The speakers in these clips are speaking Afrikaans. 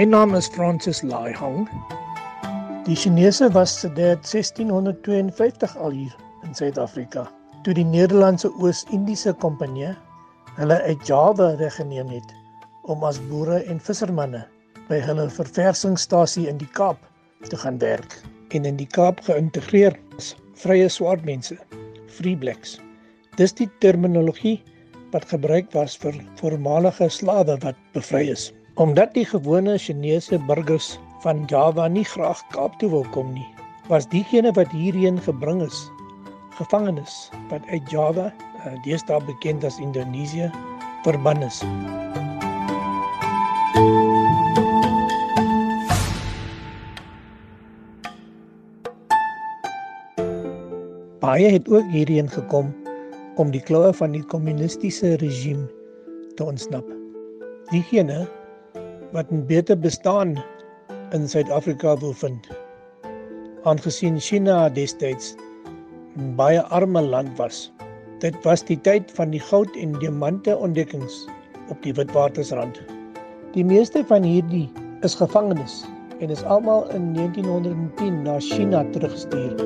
My naam is Francis Laihang. Die Chinese was sedert 1652 al hier in Suid-Afrika. Toe die Nederlandse Oos-Indiese Kompanjie hulle uit Java weggeneem het om as boere en vissermanne by hulle verversingsstasie in die Kaap te gaan werk en in die Kaap geïntegreer as vrye swart mense, free blacks. Dis die terminologie wat gebruik was vir voormalige slawe wat bevry is. Omdat die gewone Chinese burgers van Java nie graag Kaap toe wil kom nie, was diegene wat hierheen gebring is, gevangenes wat uit Java, uh, deesdae bekend as Indonesië, verbann is. Baie het ook hierheen gekom om die kloue van die kommunistiese regime te ontsnap. Diegene wat 'n beter bestaan in Suid-Afrika wil vind. Aangesien China destyds 'n baie arme land was. Dit was die tyd van die goud en diamante ontdekkings op die Witwatersrand. Die meeste van hierdie is gevangenes en is almal in 1910 na China teruggestuur.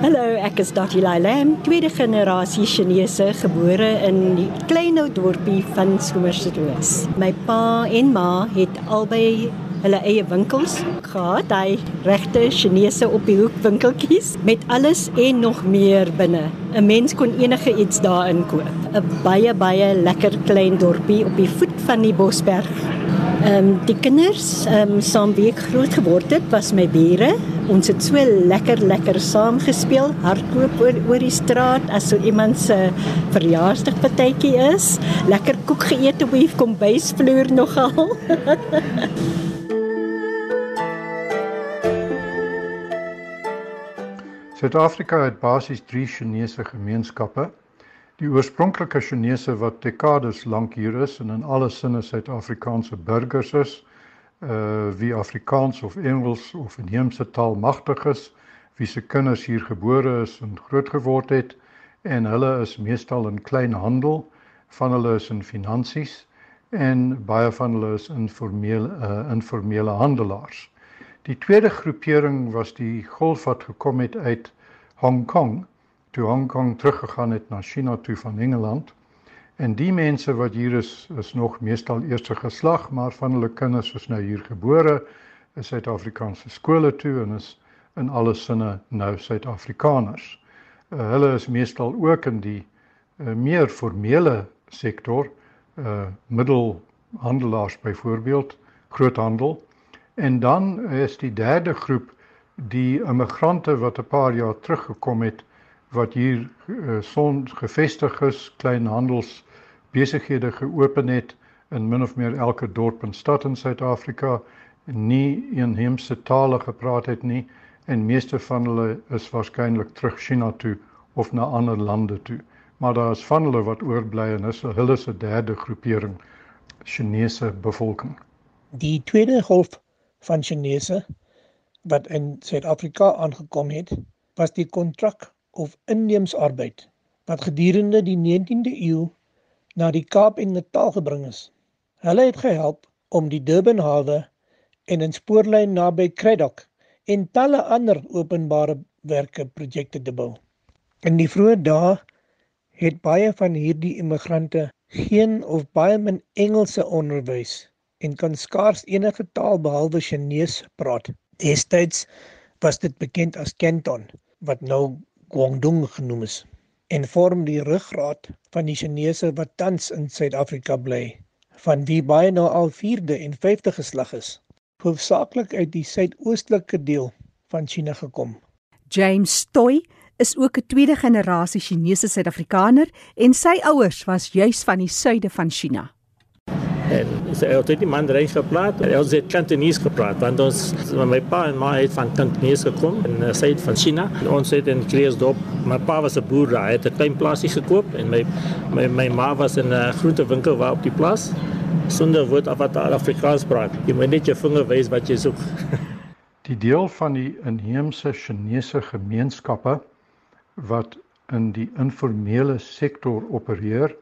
Ek is Dottie Lai Lam, tweede generasie Chinese gebore in die klein ou dorpie van Somersetwes. My pa en ma het albei hulle eie winkels gehad, hy regte Chinese op die hoek winkeltjies met alles en nog meer binne. 'n Mens kon enige iets daarin koop. 'n Baie baie lekker klein dorpie op die voet van die Bosberg. Ehm um, die kinders ehm um, saam wie ek groot geword het, was my bure ons het so lekker lekker saam gespeel, hardloop oor oor die straat as so iemand se verjaarsdagpartytjie is, lekker koek geëet op die kombuisvloer nogal. Suid-Afrika het basies 3 Chinese gemeenskappe. Die oorspronklike Chinese wat dekades lank hier is en in alle sinne Suid-Afrikaanse burgers is, uh wie Afrikaans of Engels of inheemse taal magtig is, wie se kinders hier gebore is en groot geword het en hulle is meestal in kleinhandel, van hulle is in finansies en baie van hulle is informele uh informele handelaars. Die tweede groepering was die golf wat gekom het uit Hong Kong, toe Hong Kong teruggegaan het na China toe van Engeland En die mense wat hier is is nog meestal eerste geslag, maar van hulle kinders is nou hier gebore in Suid-Afrikaanse skole toe en is in alle sinne nou Suid-Afrikaners. Uh, hulle is meestal ook in die uh, meer formele sektor, uh middelhandelaars byvoorbeeld, groothandel. En dan is die derde groep die immigrante wat 'n paar jaar terug gekom het wat hier uh, son gevestig is, kleinhandels besighede geopen het in min of meer elke dorp en stad in Suid-Afrika nie inheemse tale gepraat het nie en meeste van hulle is waarskynlik terug China toe of na ander lande toe. Maar daar is van hulle wat oorbly en is hulle se derde groepering Chinese bevolking. Die tweede golf van Chinese wat in Suid-Afrika aangekom het, was die kontrak of inneemsarbeid wat gedurende die 19de eeu na die Kaap en Natal gebring is. Hulle het gehelp om die Durban hawe en 'n spoorlyn naby Kredok en talle ander openbare werke projekte te bou. In die vroeë dae het baie van hierdie immigrante geen of baie min Engelse onderwys en kan skaars enige taal behalwe Chinese praat. Destyds was dit bekend as Canton wat nou Guangdong genoem is en vorm die ruggraat van die Chinese wat tans in Suid-Afrika bly, van wie baie nou al 4de en 5de geslag is, hoofsaaklik uit die suidoostelike deel van China gekom. James Toy is ook 'n tweede generasie Chinese Suid-Afrikaner en sy ouers was juis van die suide van China. En sy het dit man reg gepraat. Hy het Cantonese gepraat want ons my pa en ma het van Cantonese gekom en uh, sy het van China. En ons het in Kleersdorp. My pa was 'n boer daar. Hy het 'n klein plaasie gekoop en my my my ma was in 'n groentewinkel waar op die plaas sonder woord af wat Afrikaans praat. Jy moet net jou vinger wys wat jy soek. die deel van die inheemse Chinese gemeenskappe wat in die informele sektor opereer.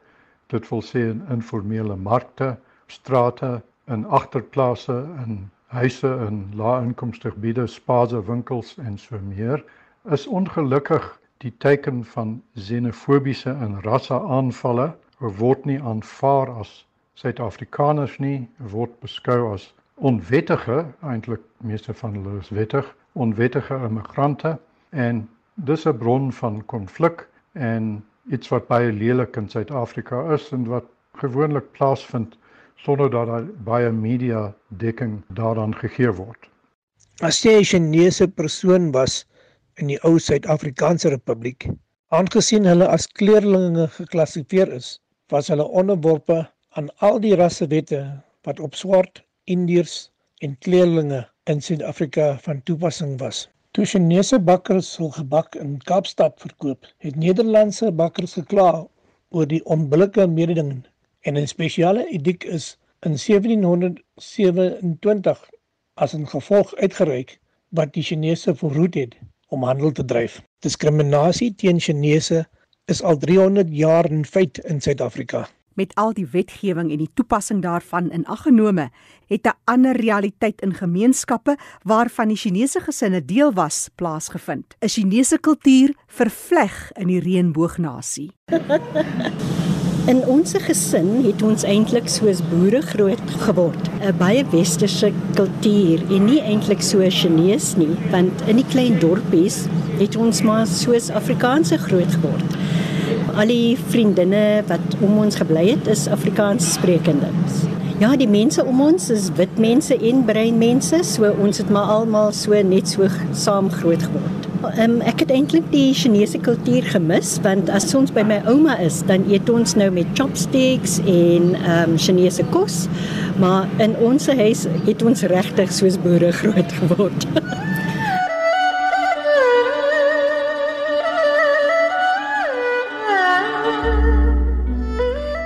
Dit wil sê in informele markte, strate, in agterplase, in huise in lae-inkomste gebiede, spaarse winkels en so meer, is ongelukkig die teken van xenofobiese en rasse-aanvalle word nie aanvaar as Suid-Afrikaners nie, word beskou as onwettige, eintlik meeste van hulle is wettig, onwettige immigrante en dis 'n bron van konflik en iets wat baie lelik in Suid-Afrika is en wat gewoonlik plaasvind sonder dat daar baie media dekking daaraan gegee word. As jy 'n Chinese persoon was in die ou Suid-Afrikaanse Republiek, aangesien hulle as kleurlinge geklassifiseer is, was hulle onderworpe aan al die rassewette wat op swart, Indiërs en kleurlinge in Suid-Afrika van toepassing was. Toe Chinese bakkers hul gebak in Kaapstad verkoop, het Nederlandse bakkers gekla oor die onbillike mededinging en 'n spesiale ediek is in 1727 as 'n gevolg uitgereik wat die Chinese verhoed het om handel te dryf. Diskriminasie teen Chinese is al 300 jaar in feit in Suid-Afrika met al die wetgewing en die toepassing daarvan in ag genome, het 'n ander realiteit in gemeenskappe waarvan die Chinese gesinne deel was, plaasgevind. 'n Chinese kultuur vervleg in die reënboognasie. In ons gesin het ons eintlik soos boere groot geword. 'n Baie westerse kultuur en nie eintlik so Chinese nie, want in die klein dorpies het ons maar soos Afrikaanse groot geword al die vriendinne wat om ons gebly het is Afrikaans sprekendes. Ja, die mense om ons is wit mense en bruin mense, so ons het maar almal so net so saam groot geword. Um, ek het eintlik die Chinese kultuur gemis want as ons by my ouma is, dan eet ons nou met chopsticks en ehm um, Chinese kos, maar in ons huis het ons regtig soos boere groot geword.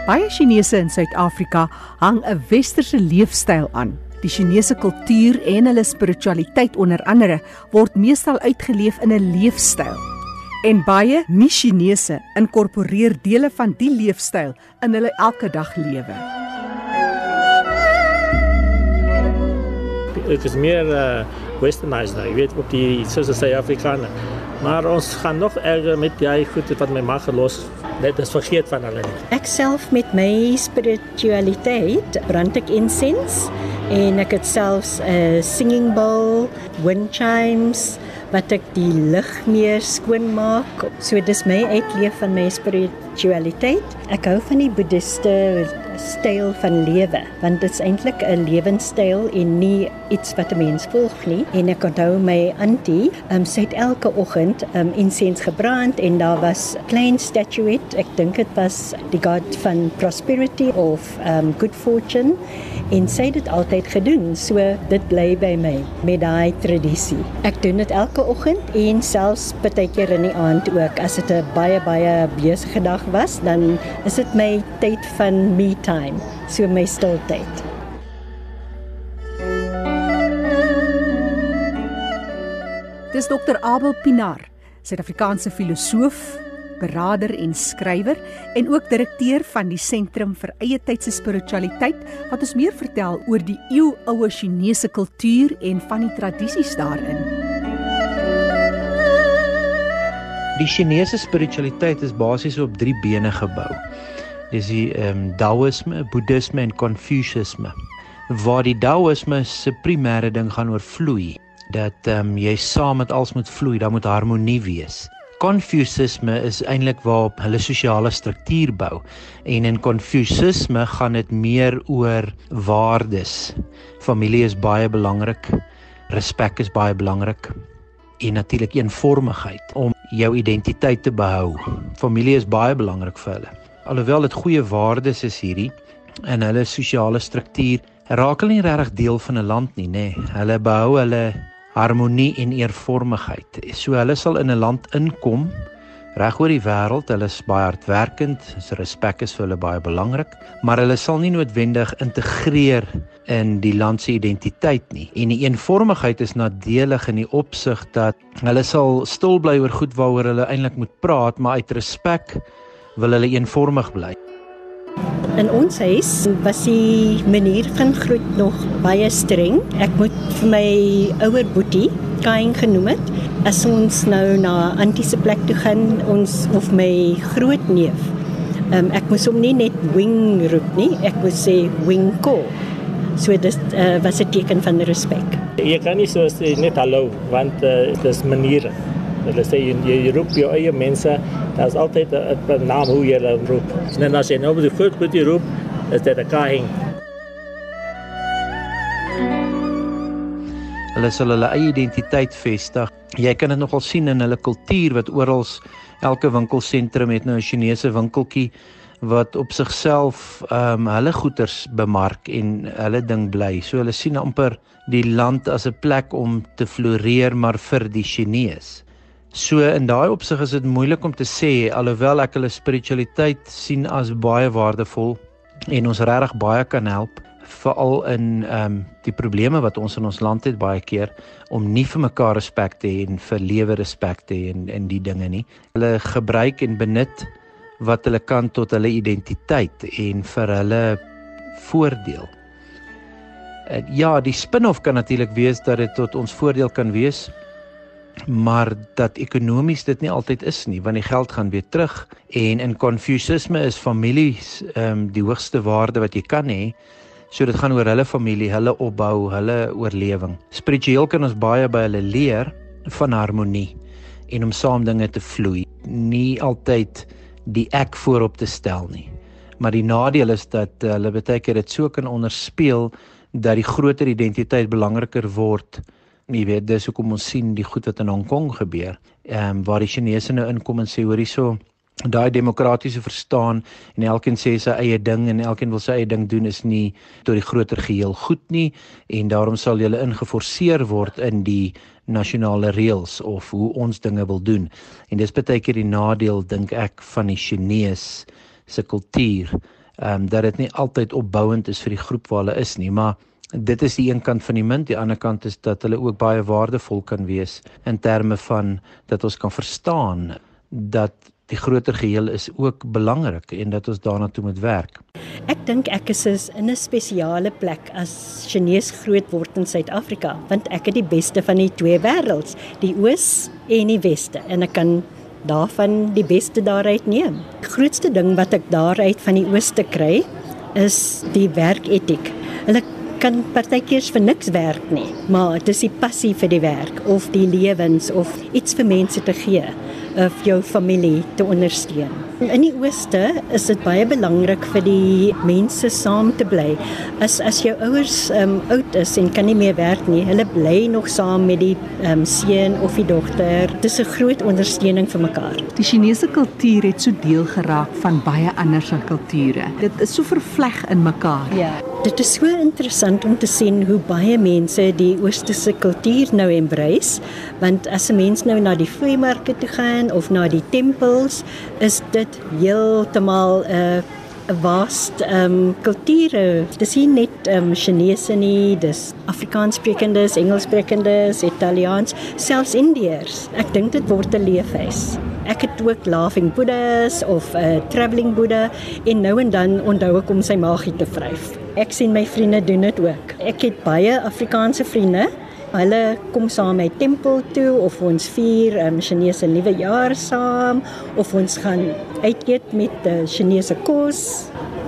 Baie Chinese in Suid-Afrika hang 'n westerse leefstyl aan. Die Chinese kultuur en hulle spiritualiteit onder andere word meestal uitgeleef in 'n leefstyl. En baie nie-Chinese inkorporeer dele van die leefstyl in hulle elke dag lewe. Dit is meer uh, westernized nou, jy weet op die soos die Afrikaner. Maar ons gaan nog erger met die goed wat my ma gelos Net is vergeet van hulle nie. Ek self met my spiritualiteit brand ek incense en ek het selfs 'n singing bowl, wind chimes wat ek die lig meer skoon maak. So dis my uitleef van my spiritualiteit. Ek hou van die boeddhiste styl van lewe want dit is eintlik 'n lewenstyl en nie iets wat 'n mens volg nie. En ek onthou my auntie um, sy het elke oggend um, incense gebrand en daar was klein statuette. Ek dink dit was die god van prosperity of um, good fortune. En sy het dit altyd gedoen. So dit bly by my met daai tradisie ek doen dit elke oggend en selfs baie keer in die aand ook. As dit 'n baie baie besige dag was dan is dit my tyd van me time, so my stiltyd. Dis Dr Abel Pinar, Suid-Afrikaanse filosoof, beraader en skrywer en ook direkteur van die Sentrum vir Eie Tydse Spiritualiteit wat ons meer vertel oor die eeuoue Chinese kultuur en van die tradisies daarin. Die Chinese spiritualiteit is basies op 3 bene gebou dis die ehm um, Taoïsme, Boeddhisme en Confucianisme. Waar die Taoïsme se primêre ding gaan oor vloei, dat ehm um, jy saam met alles moet vloei, daar moet harmonie wees. Confucianisme is eintlik waarop hulle sosiale struktuur bou en in Confucianisme gaan dit meer oor waardes. Familie is baie belangrik. Respek is baie belangrik en natuurlik eenvormigheid om jou identiteit te behou. Familie is baie belangrik vir hulle alhoewel dit goeie waardes is hierdie en hulle sosiale struktuur raak hulle nie regtig deel van 'n land nie nê nee. hulle behou hulle harmonie en eervormigheid so hulle sal in 'n land inkom reg oor die wêreld hulle is baie hardwerkend so respek is vir hulle baie belangrik maar hulle sal nie noodwendig integreer in die land se identiteit nie. En die eenvormigheid is nadelig in die opsig dat hulle sal stil bly oor goed waaroor hulle eintlik moet praat, maar uit respek wil hulle eenvormig bly. In ons huis was die manier van groet nog baie streng. Ek moet vir my ouer boetie, Kain genoem het, as ons nou na Antie se plek toe gaan, ons of my grootneef. Um, ek moes hom nie net wing roep nie, ek moes sê wing ko. So dit uh, was 'n teken van respek. Jy kan nie so sê net hallo want uh, dis maniere. Hulle sê jy, jy roep jou eie mense, daar's altyd 'n naam hoe jy hulle roep. En as jy nou die groot moet jy roep, is dit 'n kaing. Hulle sal hulle eie identiteit vestig. Jy kan dit nogal sien in hulle kultuur wat oral elke winkelsentrum het nou 'n Chinese winkeltjie wat op sigself ehm um, hulle goederes bemark en hulle ding bly. So hulle sien amper die land as 'n plek om te floreer maar vir die Chinese. So in daai opsig is dit moeilik om te sê alhoewel ek hulle spiritualiteit sien as baie waardevol en ons regtig baie kan help veral in ehm um, die probleme wat ons in ons land het baie keer om nie vir mekaar respek te hê en vir lewe respek te hê en in die dinge nie. Hulle gebruik en benut wat hulle kan tot hulle identiteit en vir hulle voordeel. Ja, die spin-off kan natuurlik wees dat dit tot ons voordeel kan wees maar dat ekonomies dit nie altyd is nie want die geld gaan weer terug. En in konfusisme is families ehm um, die hoogste waarde wat jy kan hê. So dit gaan oor hulle familie hulle opbou hulle oorlewing. Spiritueel kan ons baie by hulle leer van harmonie en om saam dinge te vloei. Nie altyd die ek voorop te stel nie. Maar die nadeel is dat uh, hulle baie keer dit so kan onderspeel dat die groter identiteit belangriker word jy weet dis hoekom ons sien die goed wat in Hong Kong gebeur. Ehm um, waar die Chinese nou inkom en sê hoor hierso daai demokratiese verstaan en elkeen sê sy eie ding en elkeen wil sy eie ding doen is nie tot die groter geheel goed nie en daarom sal jy ingeforseer word in die nasionale reëls of hoe ons dinge wil doen. En dis baie keer die nadeel dink ek van die Chinese se kultuur. Ehm um, dat dit nie altyd opbouend is vir die groep waar hulle is nie, maar dit is die een kant van die munt, die ander kant is dat hulle ook baie waardevol kan wees in terme van dat ons kan verstaan dat die groter geheel is ook belangrik en dat ons daarna toe moet werk. Ek dink ek is in 'n spesiale plek as Chinees groot word in Suid-Afrika, want ek het die beste van die twee wêrelds, die oos en die weste en ek kan daarvan die beste daaruit neem. Die grootste ding wat ek daaruit van die ooste kry is die werketiek. Hulle kan partykeers vir niks werk nie, maar dit is die passie vir die werk of die lewens of iets vir mense te gee of jou familie te ondersteun. In die ooste is dit baie belangrik vir die mense saam te bly. As as jou ouers um, oud is en kan nie meer werk nie, hulle bly nog saam met die um, seun of die dogter. Dit is 'n groot ondersteuning vir mekaar. Die Chinese kultuur het so deel geraak van baie ander se kulture. Dit is so vervleg in mekaar. Ja. Dit is so interessant om te sien hoe baie mense die oosterse kultuur nou embrace, want as 'n mens nou na die vleemarke toe gaan of na die tempels, is dit heeltemal 'n uh, 'n vast ehm um, kulture. Dis nie net ehm um, Chinese nie, dis Afrikaanssprekendes, Engelssprekendes, Italiaans, selfs Indiërs. Ek dink dit word 'n leefhuis. Ek het ook laughing Buddhas of 'n uh, travelling Buddha en nou en dan onthou ek om sy maagie te vryf. Ek sien my vriende doen dit ook. Ek het baie Afrikaanse vriende Hulle kom saam met tempel toe of ons vier um, Chinese nuwe jaar saam of ons gaan uit eet met uh, Chinese kos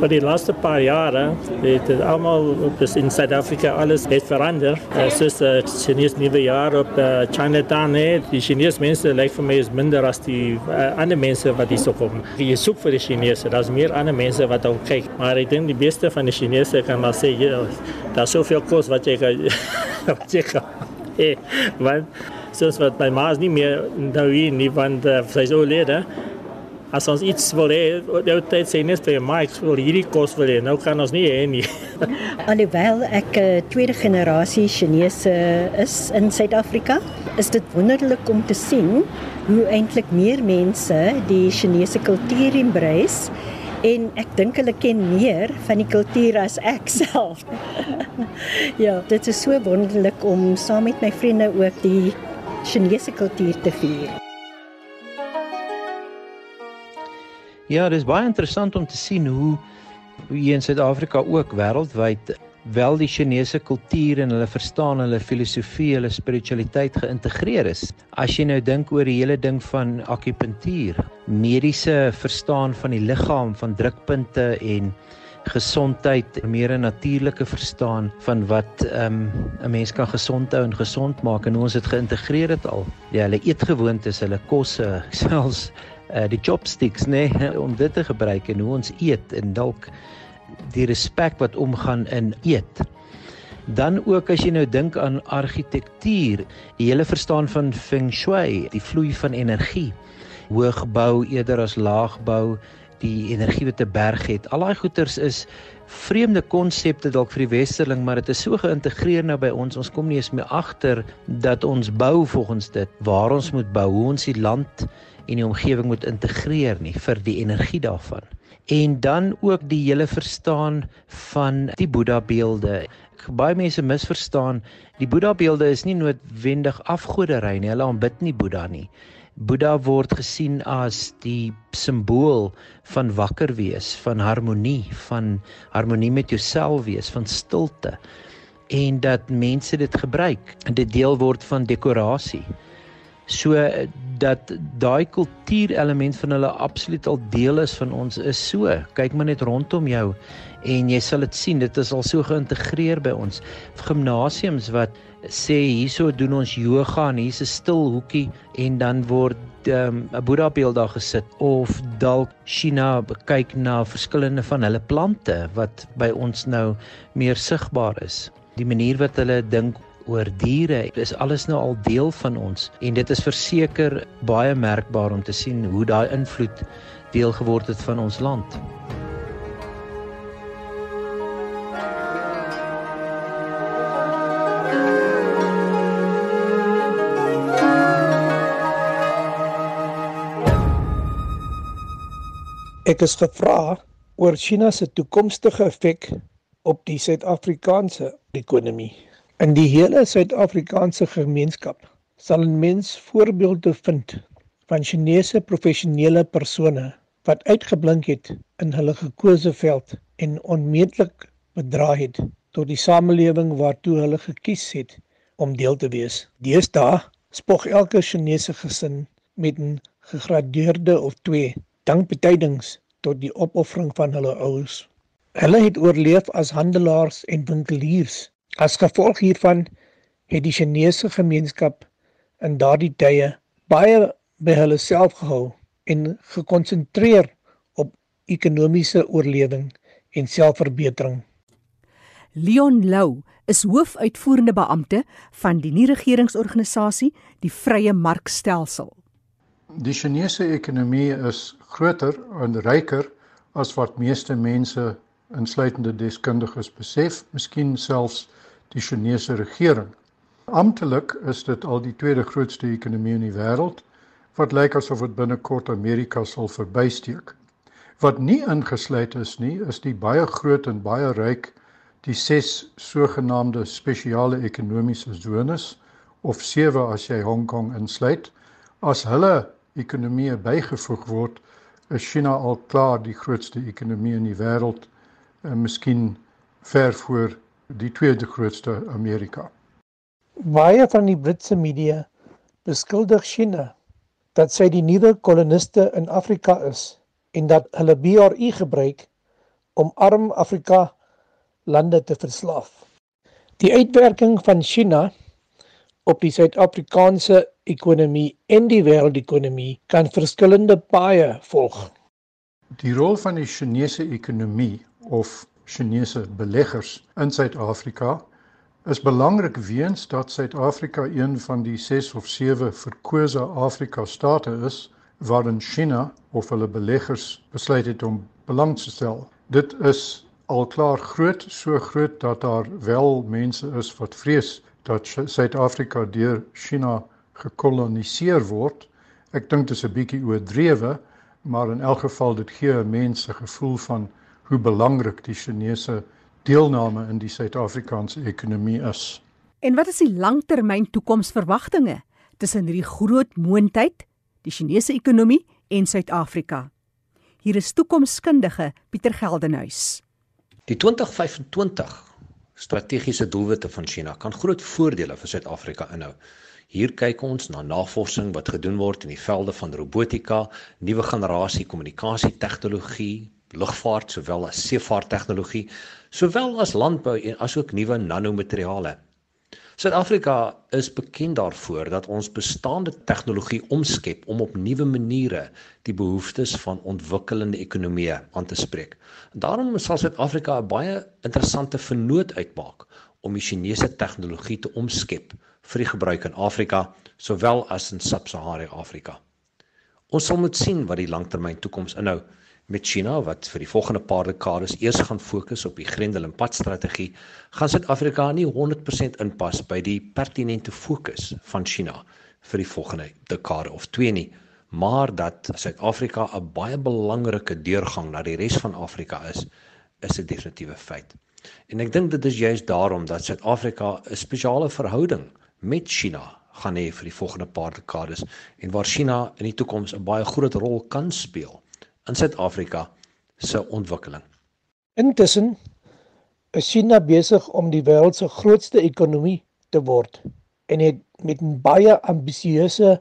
vir die laaste paar jare het dit almal op dis in Suid-Afrika alles het verander. Uh, soos die uh, Chinese nuwe jaar op uh, Chinatown het, die Chinese mense lyk vir my is minder as die uh, ander mense wat hier so kom. Jy soek vir die Chinese, daar's meer ander mense wat ook kyk, maar ek dink die beste van die Chinese kan maar sê jy daar's soveel kos wat jy kan wat jy kan. Hey, want soos wat my ma is nie meer nou nie want uh, sy is oorlede as ons iets wil hê, die tyd sê net vir my, ek wil hierdie kos wil hê. Nou kan ons nie hê nie. Alhoewel 'n uh, tweede generasie Chinese is in Suid-Afrika, is dit wonderlik om te sien hoe eintlik meer mense die Chinese kultuur embrace en ek dink hulle ken meer van die kultuur as ek self. ja, dit is so wonderlik om saam met my vriende ook die Chinese kultuur te vier. Ja, dit is baie interessant om te sien hoe hier in Suid-Afrika ook wêreldwyd wel die Chinese kultuur en hulle verstaan hulle filosofie, hulle spiritualiteit geïntegreer is. As jy nou dink oor die hele ding van akupuntuur, mediese verstaan van die liggaam, van drukpunte en gesondheid, meer 'n natuurlike verstaan van wat ehm, 'n um, mens kan gesond hou en gesond maak en hoe ons dit geïntegreer het al. Ja, hulle eetgewoontes, hulle kosse, selfs uh, die chopsticks, nê, nee, om dit te gebruik en hoe ons eet en dalk die respek wat omgaan in eet. Dan ook as jy nou dink aan argitektuur, die hele verstaan van feng shui, die vloei van energie, hoogbou eerder as laagbou, die energie wat 'n berg het. Al daai goeters is vreemde konsepte dalk vir die westerling, maar dit is so geïntegreer nou by ons. Ons kom nie eens meer agter dat ons bou volgens dit, waar ons moet bou, hoe ons die land en die omgewing moet integreer nie vir die energie daarvan en dan ook die hele verstaan van die Boeddha beelde. Baie mense misverstaan, die Boeddha beelde is nie noodwendig afgoderry nie. Hulle aanbid nie Boeddha nie. Boeddha word gesien as die simbool van wakker wees, van harmonie, van harmonie met jouself wees, van stilte en dat mense dit gebruik en dit deel word van dekorasie. So dat daai kultuurelement van hulle absoluut al deel is van ons is so. Kyk maar net rondom jou en jy sal dit sien, dit is al so geïntegreer by ons. Gimnasiums wat sê hierso doen ons yoga en hier's 'n stil hoekie en dan word ehm, 'n um, Boeddha beeld daar gesit of dalk China kyk na verskillende van hulle plante wat by ons nou meer sigbaar is. Die manier wat hulle dink oor diere is alles nou al deel van ons en dit is verseker baie merkbaar om te sien hoe daai invloed deel geword het van ons land. Ek is gevra oor China se toekomstige effek op die Suid-Afrikaanse ekonomie. In die hele Suid-Afrikaanse gemeenskap sal 'n mens voorbeelde vind van Chinese professionele persone wat uitgeblink het in hulle gekose veld en onmeetlik bedra het tot die samelewing waartoe hulle gekies het om deel te wees. Deesdae spog elke Chinese gesin met 'n gegradeerde of twee dankbetydings tot die opoffering van hulle ouers. Hulle het oorleef as handelaars en winkeliers As gevolg hiervan het die Chinese gemeenskap in daardie tye baie by hulle self gehou en gekonsentreer op ekonomiese oorlewing en selfverbetering. Leon Lou is hoofuitvoerende beampte van die nie-regeringsorganisasie die Vrye Markstelsel. Die Chinese ekonomie is groter en ryker as wat meeste mense insluitende deskundiges besef, miskien selfs die Chinese regering. Amptelik is dit al die tweede grootste ekonomie in die wêreld wat lyk asof dit binnekort Amerika sal verbysteek. Wat nie ingesluit is nie, is die baie groot en baie ryk die ses sogenaamde spesiale ekonomiese sones of sewe as jy Hong Kong insluit. As hulle ekonomie bygevoeg word, is China al klaar die grootste ekonomie in die wêreld en miskien ver voor die tweede grootste Amerika. Baie van die Britse media beskuldig China dat sy die nuwe koloniste in Afrika is en dat hulle BRI gebruik om arm Afrika lande te verslaaf. Die uitwerking van China op die Suid-Afrikaanse ekonomie en die wêreldekonomie kan verskillende paaie volg. Die rol van die Chinese ekonomie of Chinese beleggers in Suid-Afrika is belangrik weens dat Suid-Afrika een van die 6 of 7 verkose Afrika state is waarin China of hulle beleggers besluit het om belang te stel. Dit is al klaar groot, so groot dat daar wel mense is wat vrees dat Suid-Afrika deur China gekoloniseer word. Ek dink dit is 'n bietjie oordrewe, maar in elk geval dit gee mense gevoel van hoe belangrik die Chinese deelname in die Suid-Afrikaanse ekonomie is. En wat is die langtermyn toekomsverwagtinge tussen hierdie groot moondheid, die Chinese ekonomie en Suid-Afrika? Hier is toekomskundige Pieter Geldenhuys. Die 2025 strategiese doelwitte van China kan groot voordele vir Suid-Afrika inhou. Hier kyk ons na navorsing wat gedoen word in die velde van robotika, nuwe generasie kommunikasietegnologie, lugvaart sowel as seevaarttegnologie, sowel as landbou en asook nuwe nanomateriale. Suid-Afrika is bekend daarvoor dat ons bestaande tegnologie omskep om op nuwe maniere die behoeftes van ontwikkelende ekonomieë aan te spreek. Daarom sal Suid-Afrika 'n baie interessante vennoot uitmaak om die Chinese tegnologie te omskep vir die gebruik in Afrika sowel as in Sub-Sahara Afrika. Ons sal moet sien wat die langtermyn toekoms inhou met China wat vir die volgende paar dekades eers gaan fokus op die Grendel en Pad strategie, gaan Suid-Afrika nie 100% inpas by die pertinente fokus van China vir die volgende dekade of twee nie, maar dat Suid-Afrika 'n baie belangrike deurgang na die res van Afrika is, is 'n definitiewe feit. En ek dink dit is juist daarom dat Suid-Afrika 'n spesiale verhouding met China gaan hê vir die volgende paar dekades en waar China in die toekoms 'n baie groot rol kan speel in Suid-Afrika se ontwikkeling. Intussen is China besig om die wêreld se grootste ekonomie te word en het met 'n baie ambisieuse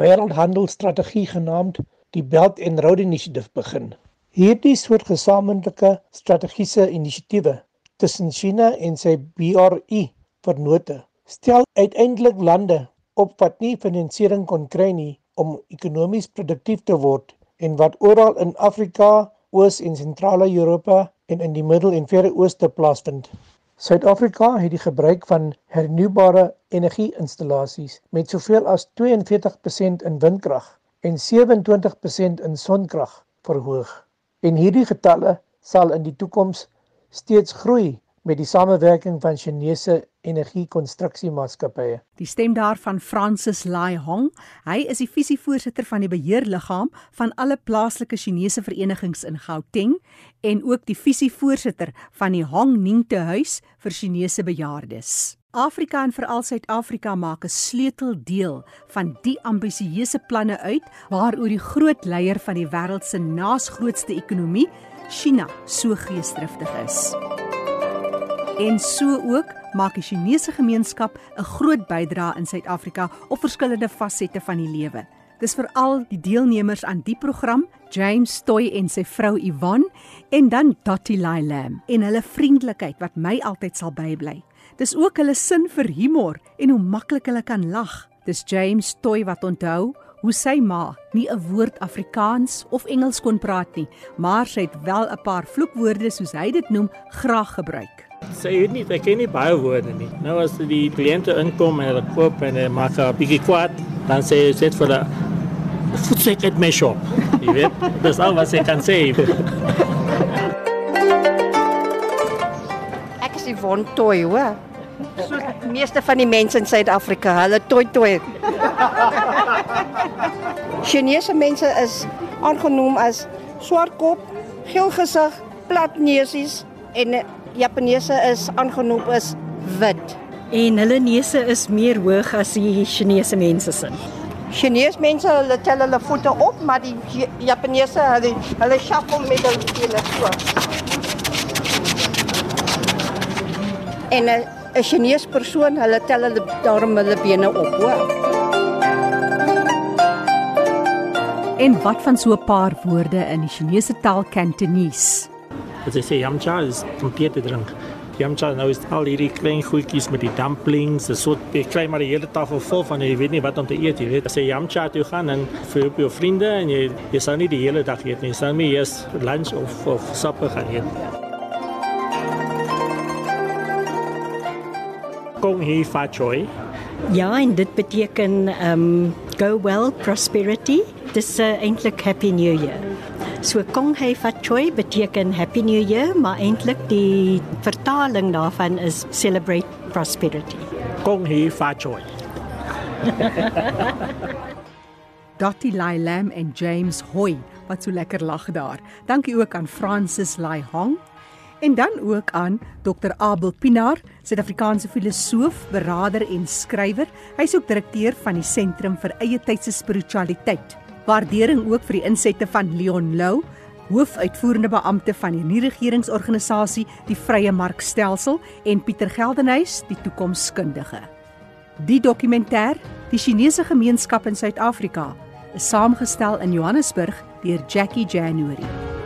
wêreldhandelsstrategie genaamd die Belt and Road Initiative begin. Hierdie soort gesamentlike strategiese inisiatiewe tussen China en sy BRI vernote stel uiteindelik lande op wat nie finansiering kon kry nie om ekonomies produktief te word en wat oral in Afrika, Oos en Sentrale Europa en in die Middel- en Verre Ooste plaasvind. Suid-Afrika het die gebruik van hernubare energie-installasies met soveel as 42% in windkrag en 27% in sonkrag verhoog. En hierdie getalle sal in die toekoms steeds groei met die samewerking van Chinese energiekonstruksiemaatskappye. Die stem daarvan Francis Lai Hong. Hy is die visievoorsitter van die beheerliggaam van alle plaaslike Chinese verenigings in Gauteng en ook die visievoorsitter van die Hong Ning te huis vir Chinese bejaardes. Afrika en veral Suid-Afrika maak 'n sleuteldeel van die ambisieuse planne uit waaroor die groot leier van die wêreld se naasgrootste ekonomie, China, so geesdriftig is. En so ook maak die Chinese gemeenskap 'n groot bydrae in Suid-Afrika op verskillende fasette van die lewe. Dis veral die deelnemers aan die program, James Toy en sy vrou Yvonne en dan Dottie Lai Lam en hulle vriendelikheid wat my altyd sal bybly. Dis ook hulle sin vir humor en hoe maklik hulle kan lag. Dis James Toy wat onthou hoe sy ma nie 'n woord Afrikaans of Engels kon praat nie, maar sy het wel 'n paar vloekwoorde soos hy dit noem graag gebruik. Sy weet nie, ek ken nie baie woorde nie. Nou as die kliënte inkom en hulle koop en hulle maak 'n bietjie kwaad, dan sê sy sit vir 'n voetsek at my shop. Jy weet, dis al wat sy kan sê. Ek is Yvonne Toy, hoor. So die meeste van die mense in Suid-Afrika, hulle toy toy. Chinese mense is aangenoem as swartkop, geel gesig, plat neusies en Japaneese is aangenoem as wit. En hulle neuse is meer hoog as die Chinese mense se. Chinese mense hulle tel hulle voete op, maar die Japaneese hulle hulle shuffle met hulle tene so. En 'n 'n Chinese persoon, hulle tel hulle daarom hulle bene op, hoor. En wat van so 'n paar woorde in die Chinese taal Cantonese? As jy sê yamcha is te drink. Yamcha nou is al hierdie klein goedjies met die dumplings, dis so jy kry maar die hele tafel vol van jy weet nie wat om te eet, jy weet. As jy yamcha toe gaan en vir op jou vriende en jy jy sal nie die hele dag eet nie, jy sal nie eers lunch of of supper gaan eet. Kong hee fa choi. Ja, en dit beteken um go well prosperity. Dis uh, eintlik happy new year. So Kong Hei Fat Choi beteken Happy New Year, maar eintlik die vertaling daarvan is Celebrate Prosperity. Kong Hei Fat Choi. Dottie Lai Lam en James Hoy wat so lekker lag daar. Dankie ook aan Francis Lai Hong en dan ook aan Dr Abel Pinaar, Suid-Afrikaanse filosoof, beraader en skrywer. Hy's ook direkteur van die Sentrum vir Eie Tydse Spiritualiteit. Waardering ook vir die insette van Leon Lou, hoofuitvoerende beampte van die nie-regeringsorganisasie die Vrye Markstelsel en Pieter Geldenhuys, die toekomskundige. Die dokumentêr, Die Chinese Gemeenskap in Suid-Afrika, is saamgestel in Johannesburg deur Jackie January.